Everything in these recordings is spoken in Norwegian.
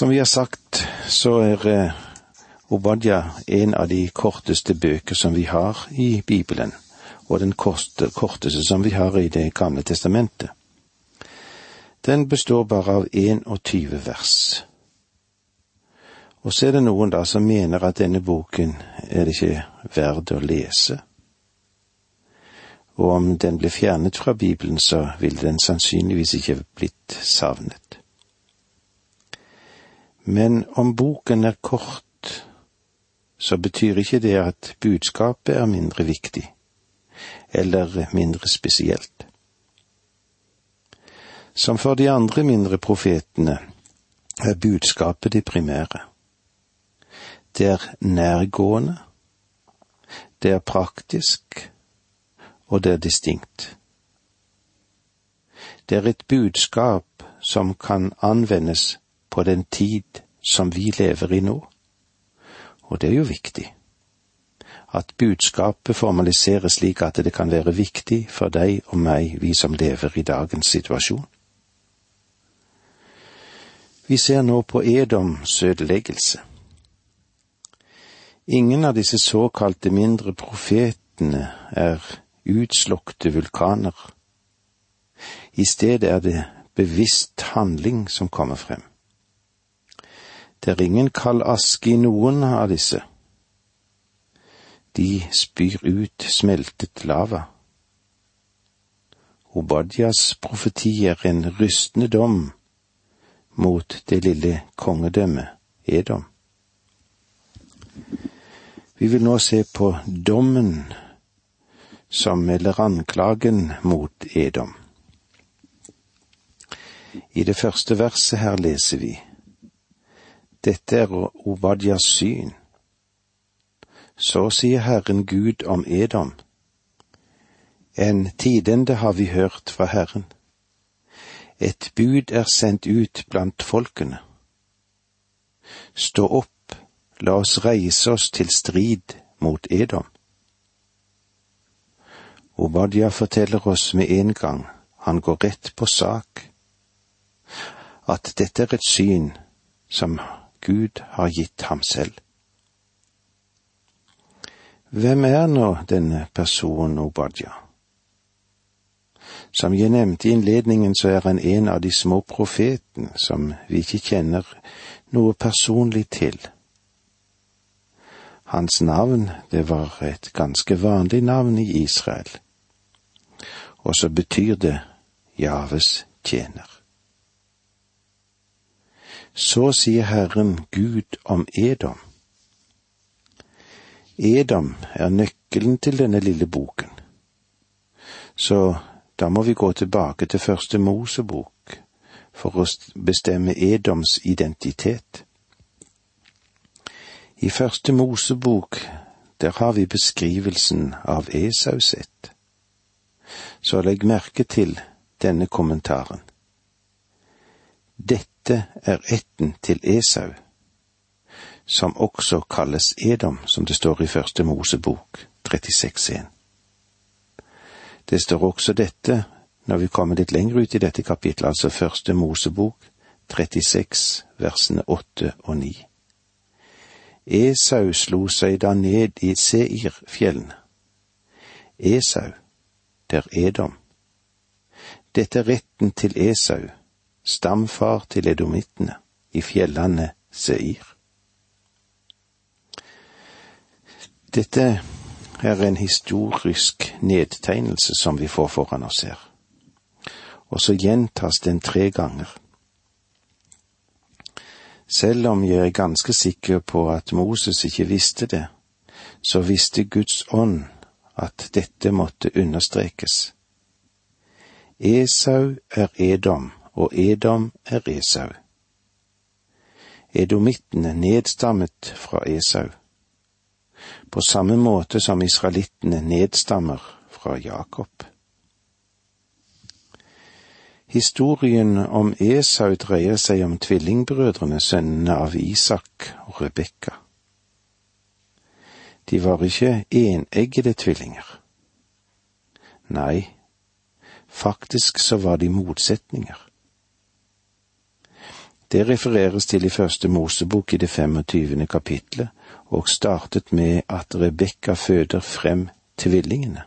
Som vi har sagt, så er eh, Obadja en av de korteste bøker som vi har i Bibelen, og den korte, korteste som vi har i Det gamle testamentet. Den består bare av 21 vers. Og så er det noen da som mener at denne boken er det ikke verd å lese. Og om den blir fjernet fra Bibelen, så vil den sannsynligvis ikke blitt savnet. Men om boken er kort, så betyr ikke det at budskapet er mindre viktig, eller mindre spesielt. Som for de andre mindre profetene er budskapet det primære. Det er nærgående, det er praktisk, og det er distinkt. Det er et budskap som kan anvendes på den tid som vi lever i nå. Og det er jo viktig. At budskapet formaliseres slik at det kan være viktig for deg og meg, vi som lever i dagens situasjon. Vi ser nå på Edoms ødeleggelse. Ingen av disse såkalte mindre profetene er utslukte vulkaner. I stedet er det bevisst handling som kommer frem. Det er ingen kald aske i noen av disse. De spyr ut smeltet lava. Obadias profeti er en rystende dom mot det lille kongedømmet Edom. Vi vil nå se på dommen som melder anklagen mot Edom. I det første verset her leser vi dette er Obadias syn. Så sier Herren Gud om Edom. En tidende har vi hørt fra Herren. Et bud er sendt ut blant folkene. Stå opp, la oss reise oss til strid mot Edom. Obadia forteller oss med en gang, han går rett på sak, at dette er et syn som Gud har gitt ham selv. Hvem er nå denne personen Obadja? Som jeg nevnte i innledningen, så er han en av de små profetene som vi ikke kjenner noe personlig til. Hans navn, det var et ganske vanlig navn i Israel, og så betyr det Javes tjener. Så sier Herren Gud om Edom. Edom er nøkkelen til denne lille boken. Så da må vi gå tilbake til første Mosebok for å bestemme Edoms identitet. I første Mosebok, der har vi beskrivelsen av Esaus ett. Så legg merke til denne kommentaren. Dette dette er ætten til Esau, som også kalles Edom, som det står i første Mosebok 36.1. Det står også dette når vi kommer litt lenger ut i dette kapittelet, altså første Mosebok 36, versene 8 og 9. Esau slo seg da ned i Seirfjellene. Esau, der Edom. Dette er retten til Esau, stamfar til edomittene i fjellene Seir. Dette er en historisk nedtegnelse som vi får foran oss her, og så gjentas den tre ganger. Selv om jeg er ganske sikker på at Moses ikke visste det, så visste Guds ånd at dette måtte understrekes. Esau er Edom, og Edom er Esau. Edomittene nedstammet fra Esau, på samme måte som israelittene nedstammer fra Jakob. Historien om Esau dreier seg om tvillingbrødrene, sønnene av Isak og Rebekka. De var ikke eneggede tvillinger. Nei, faktisk så var de motsetninger. Det refereres til i første Mosebok i det 25. kapitlet, og startet med at Rebekka føder frem tvillingene.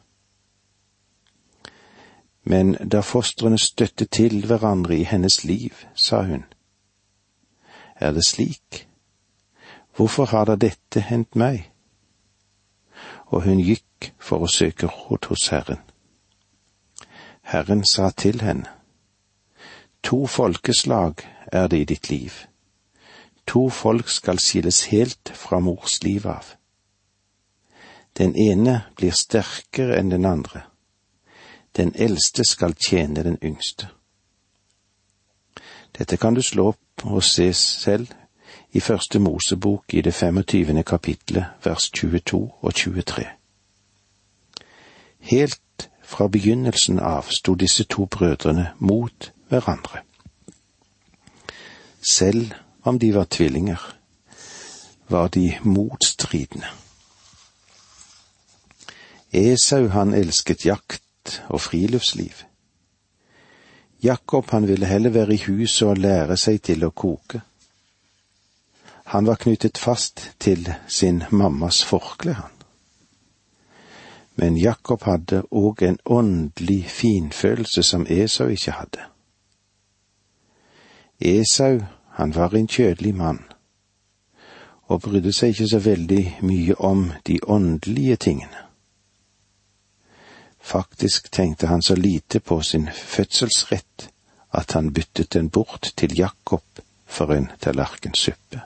Men da fostrene støtte til hverandre i hennes liv, sa hun, er det slik? Hvorfor har da dette hendt meg? Og hun gikk for å søke råd hos Herren. Herren sa til henne, To folkeslag er det i ditt liv. To folk skal skilles helt fra mors liv av. Den ene blir sterkere enn den andre. Den eldste skal tjene den yngste. Dette kan du slå opp og se selv i Første Mosebok i det 25. kapitlet vers 22 og 23. Helt fra begynnelsen av sto disse to brødrene mot hverandre. Selv om de var tvillinger, var de motstridende. Esau han elsket jakt og friluftsliv. Jakob han ville heller være i huset og lære seg til å koke. Han var knyttet fast til sin mammas forkle, han. Men Jakob hadde òg en åndelig finfølelse som Esau ikke hadde. Esau, han var en kjødelig mann, og brydde seg ikke så veldig mye om de åndelige tingene. Faktisk tenkte han så lite på sin fødselsrett at han byttet den bort til Jakob for en tallerkensuppe.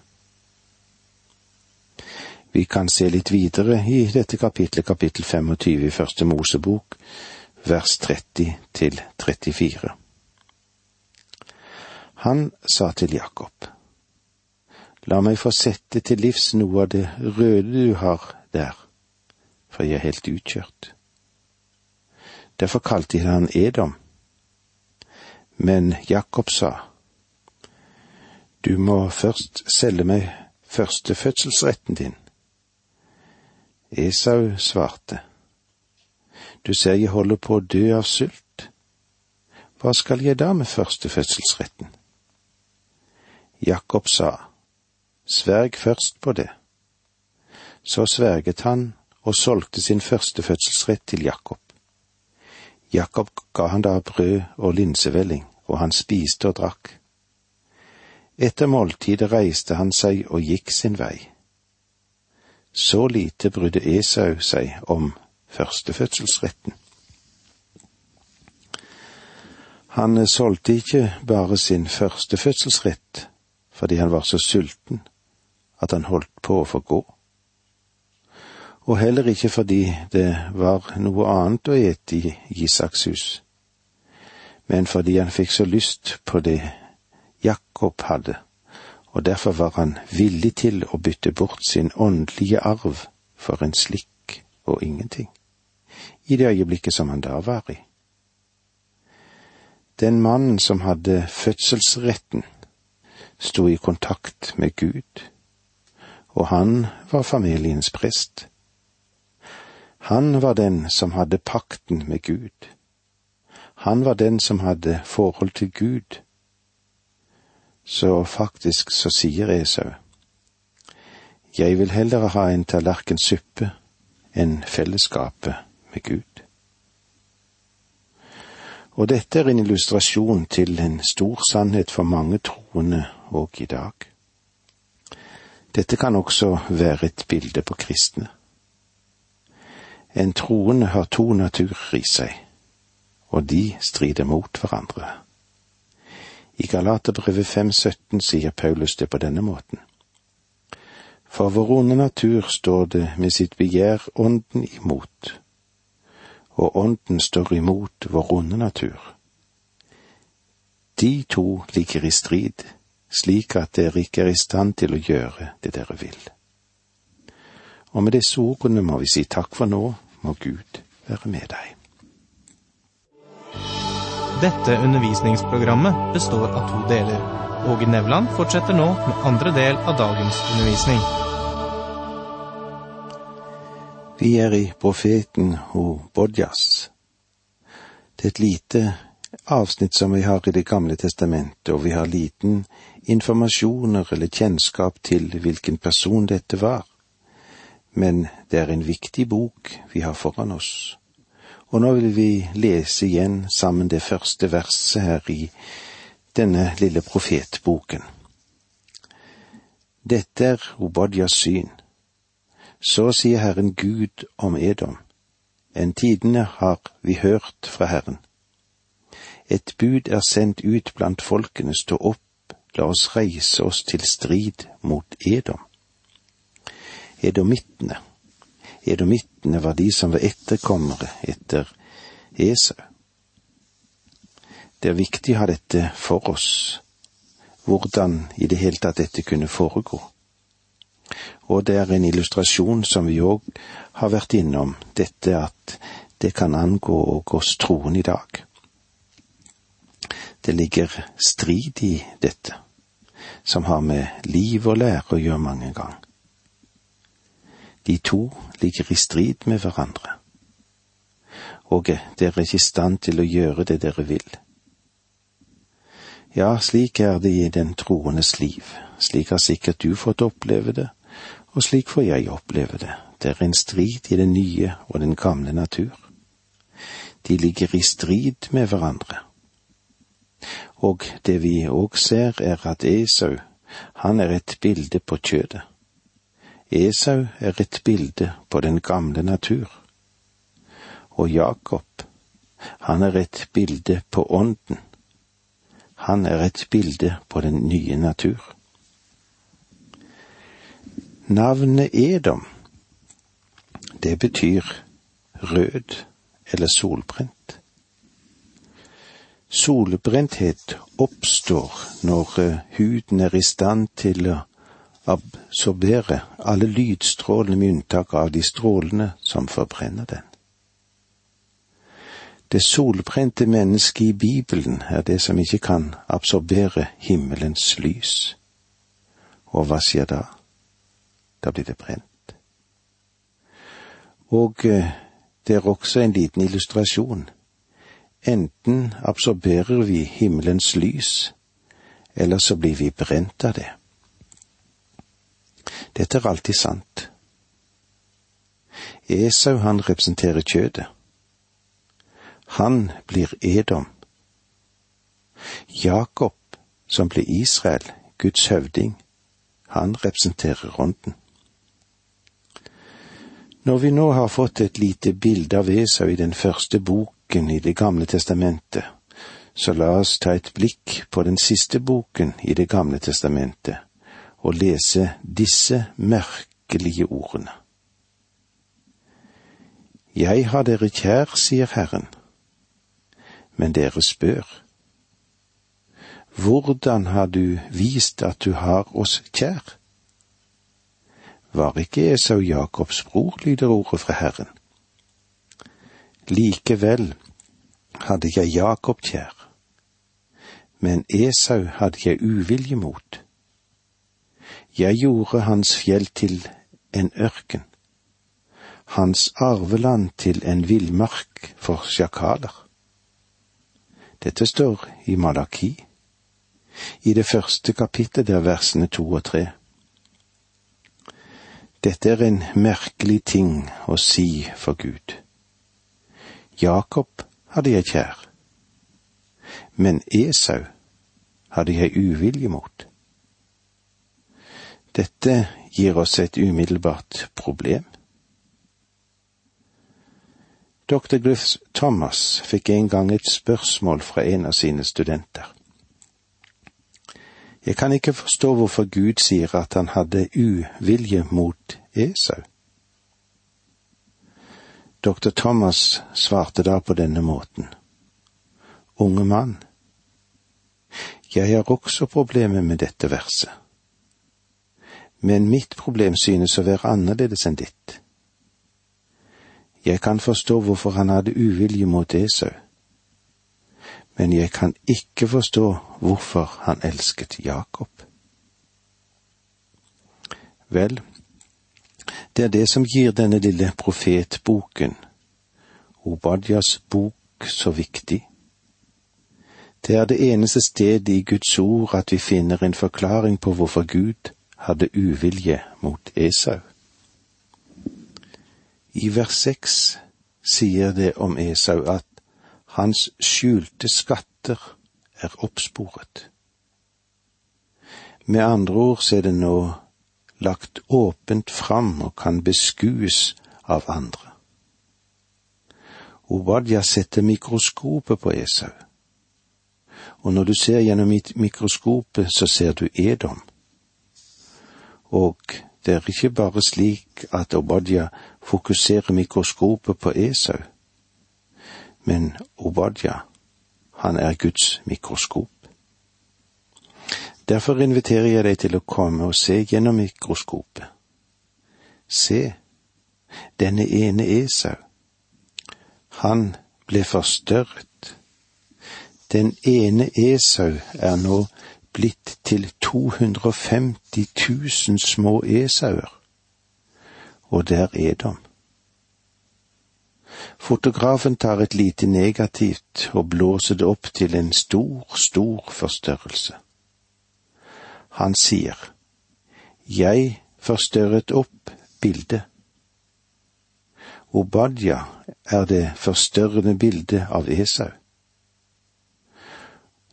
Vi kan se litt videre i dette kapitlet, kapittel 25 i Første Mosebok, vers 30 til 34. Han sa til Jakob, La meg få sette til livs noe av det røde du har der, for jeg er helt utkjørt. Derfor kalte jeg han Edom. Men Jakob sa, Du må først selge meg førstefødselsretten din. Esau svarte, Du ser jeg holder på å dø av sult. Hva skal jeg da med førstefødselsretten? Jakob sa, Sverg først på det. Så sverget han og solgte sin førstefødselsrett til Jakob. Jakob ga han da brød og linsevelling, og han spiste og drakk. Etter måltidet reiste han seg og gikk sin vei. Så lite brydde Esau seg om førstefødselsretten. Han solgte ikke bare sin førstefødselsrett, fordi han var så sulten at han holdt på å få gå. Og heller ikke fordi det var noe annet å ete i Isaks hus, men fordi han fikk så lyst på det Jakob hadde, og derfor var han villig til å bytte bort sin åndelige arv for en slikk og ingenting, i det øyeblikket som han da var i. Den mannen som hadde fødselsretten, sto i kontakt med Gud, og han var familiens prest. Han var den som hadde pakten med Gud. Han var den som hadde forhold til Gud. Så faktisk så sier Esau, jeg vil heller ha en tallerken suppe enn fellesskapet med Gud. Og dette er en illustrasjon til en stor sannhet for mange troende og i dag. Dette kan også være et bilde på kristne. En troende har to naturer i seg, og de strider mot hverandre. I Galaterbrevet 5,17 sier Paulus det på denne måten. For vår onde natur står det med sitt begjær ånden imot, og ånden står imot vår onde natur. De to ligger i strid, slik at dere ikke er i stand til å gjøre det dere vil. Og med disse ordene må vi si takk for nå, må Gud være med deg. Dette undervisningsprogrammet består av to deler. Åge Nevland fortsetter nå med andre del av dagens undervisning. Vi er i profeten Bodjas. Det er et lite avsnitt som vi har i Det gamle testamentet, og vi har liten informasjoner eller kjennskap til hvilken person dette var, men det er en viktig bok vi har foran oss. Og nå vil vi lese igjen sammen det første verset her i denne lille profetboken. Dette er Obadias syn. Så sier Herren Gud om Edom. En tidene har vi hørt fra Herren. Et bud er sendt ut blant folkene, stå opp, la oss reise oss til strid mot Edom. Edomittene. Edomittene var de som var etterkommere etter Esau. Det er viktig å ha dette for oss, hvordan i det hele tatt dette kunne foregå og det er en illustrasjon som vi òg har vært innom, dette at det kan angå oss troen i dag. Det ligger strid i dette, som har med liv og lære å gjøre mange ganger. De to ligger i strid med hverandre, og dere er ikke i stand til å gjøre det dere vil. Ja, slik er det i den troendes liv, slik har sikkert du fått oppleve det, og slik får jeg oppleve det. Det er en strid i den nye og den gamle natur. De ligger i strid med hverandre. Og det vi òg ser, er at Esau, han er et bilde på kjødet. Esau er et bilde på den gamle natur. Og Jakob, han er et bilde på ånden. Han er et bilde på den nye natur. Navnet Edom, det betyr rød eller solbrent. Solbrenthet oppstår når eh, huden er i stand til å absorbere alle lydstrålene med unntak av de strålene som forbrenner den. Det solbrente mennesket i Bibelen er det som ikke kan absorbere himmelens lys. Og hva skjer da? Da blir det brent. Og eh, det er også en liten illustrasjon. Enten absorberer vi himmelens lys, eller så blir vi brent av det. Dette er alltid sant. Esau, han representerer kjødet. Han blir Edom. Jakob, som blir Israel, Guds høvding, han representerer ånden. Når vi nå har fått et lite bilde av Esau i den første boken i Det gamle testamentet, så la oss ta et blikk på den siste boken i Det gamle testamentet og lese disse merkelige ordene. Jeg har dere kjær, sier Herren, men dere spør. Hvordan har du vist at du har oss kjær? Var ikke Esau Jakobs bror, lyder ordet fra Herren. Likevel hadde jeg Jakob kjær, men Esau hadde jeg uvilje mot. Jeg gjorde hans fjell til en ørken, hans arveland til en villmark for sjakaler. Dette står i Malaki, i det første kapittelet der versene to og tre. Dette er en merkelig ting å si for Gud. Jakob hadde jeg kjær, men Esau hadde jeg uvilje mot. Dette gir oss et umiddelbart problem. Dr. Griffs Thomas fikk en gang et spørsmål fra en av sine studenter. Jeg kan ikke forstå hvorfor Gud sier at han hadde uvilje mot Esau. Dr. Thomas svarte da på denne måten. Unge mann, jeg har også problemer med dette verset, men mitt problem synes å være annerledes enn ditt. Jeg kan forstå hvorfor han hadde uvilje mot Esau men jeg kan ikke forstå hvorfor han elsket Jakob. Vel, det er det som gir denne lille profetboken, Obadjas bok, så viktig. Det er det eneste stedet i Guds ord at vi finner en forklaring på hvorfor Gud hadde uvilje mot Esau. I vers seks sier det om Esau at hans skjulte skatter er oppsporet. Med andre ord så er det nå lagt åpent fram og kan beskues av andre. Obadja setter mikroskopet på Esau, og når du ser gjennom mikroskopet, så ser du Edom. Og det er ikke bare slik at Obadja fokuserer mikroskopet på Esau, men Obadja, han er Guds mikroskop. Derfor inviterer jeg deg til å komme og se gjennom mikroskopet. Se, denne ene Esau. Han ble forstørret. Den ene Esau er nå blitt til 250 000 små Esauer, og der er de. Fotografen tar et lite negativt og blåser det opp til en stor, stor forstørrelse. Han sier, Jeg forstørret opp bildet. Obadja er det forstørrende bildet av Esau.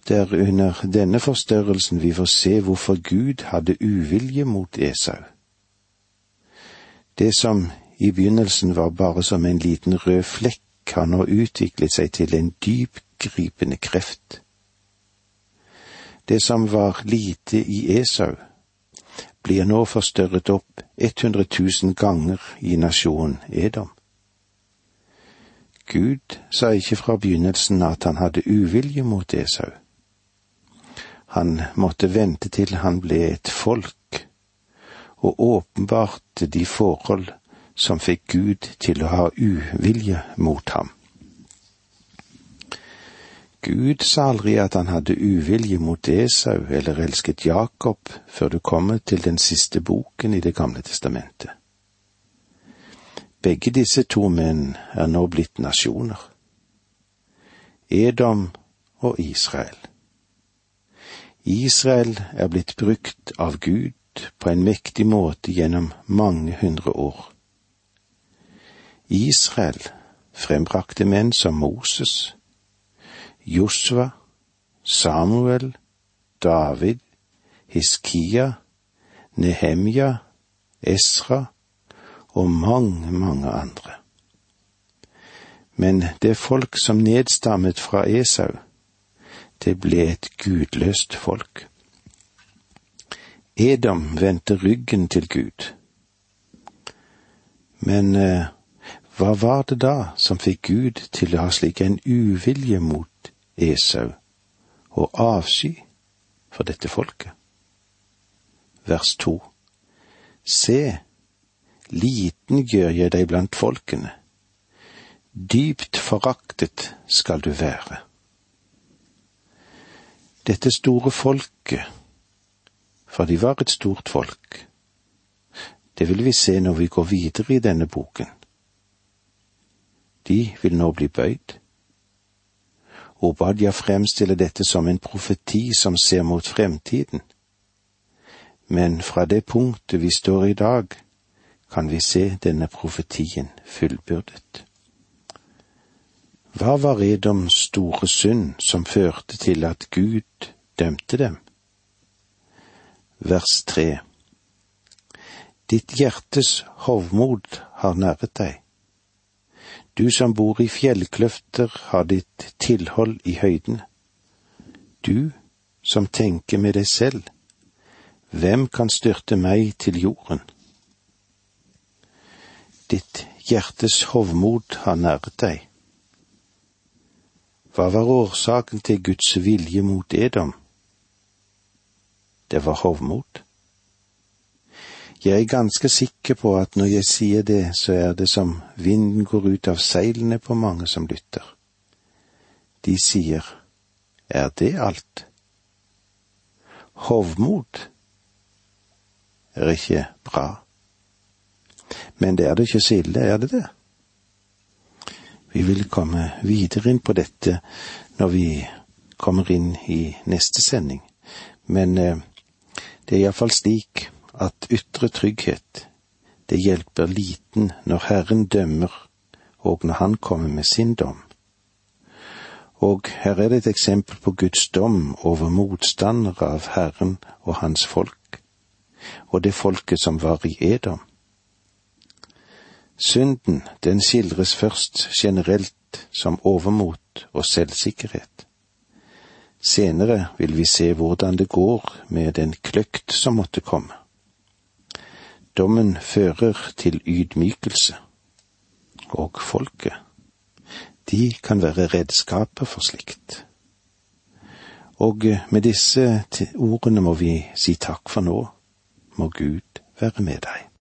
Det er under denne forstørrelsen vi får se hvorfor Gud hadde uvilje mot Esau. Det som i begynnelsen var bare som en liten rød flekk, kan nå utviklet seg til en dypgripende kreft. Det som var lite i Esau, blir nå forstørret opp 100 000 ganger i nasjonen Edom. Gud sa ikke fra begynnelsen at han hadde uvilje mot Esau. Han måtte vente til han ble et folk, og åpenbarte de forhold som fikk Gud til å ha uvilje mot ham. Gud sa aldri at han hadde uvilje mot Esau eller elsket Jakob før du kommer til den siste boken i Det gamle testamentet. Begge disse to menn er nå blitt nasjoner. Edom og Israel. Israel er blitt brukt av Gud på en mektig måte gjennom mange hundre år. Israel frembrakte menn som Moses, Josva, Samuel, David, Hiskia, Nehemja, Esra og mange, mange andre. Men det folk som nedstammet fra Esau, det ble et gudløst folk. Edom vendte ryggen til Gud. Men eh, hva var det da som fikk Gud til å ha slik en uvilje mot Esau og avsky for dette folket. Vers to Se, liten gjør jeg deg blant folkene, dypt foraktet skal du være. Dette store folket, for de var et stort folk, det vil vi se når vi går videre i denne boken. De vil nå bli bøyd Obadja fremstiller dette som en profeti som ser mot fremtiden. Men fra det punktet vi står i dag, kan vi se denne profetien fullbyrdet. Hva var Edoms store synd som førte til at Gud dømte dem? Vers tre Ditt hjertes hovmod har næret deg. Du som bor i fjellkløfter har ditt tilhold i høyden. Du som tenker med deg selv, hvem kan styrte meg til jorden? Ditt hjertes hovmod har næret deg. Hva var årsaken til Guds vilje mot Edom? Det var hovmod. Jeg er ganske sikker på at når jeg sier det, så er det som vinden går ut av seilene på mange som lytter. De sier, er det alt? Hovmod er ikke bra. Men det er det ikke så ille, er det det? Vi vil komme videre inn på dette når vi kommer inn i neste sending, men eh, det er iallfall slik at ytre trygghet, det hjelper liten når Herren dømmer og når Han kommer med sin dom. Og her er det et eksempel på Guds dom over motstandere av Herren og Hans folk, og det folket som var i Edom. Synden, den skildres først generelt som overmot og selvsikkerhet. Senere vil vi se hvordan det går med den kløkt som måtte komme. Dommen fører til ydmykelse, og folket, de kan være redskaper for slikt. Og med disse ordene må vi si takk for nå, må Gud være med deg.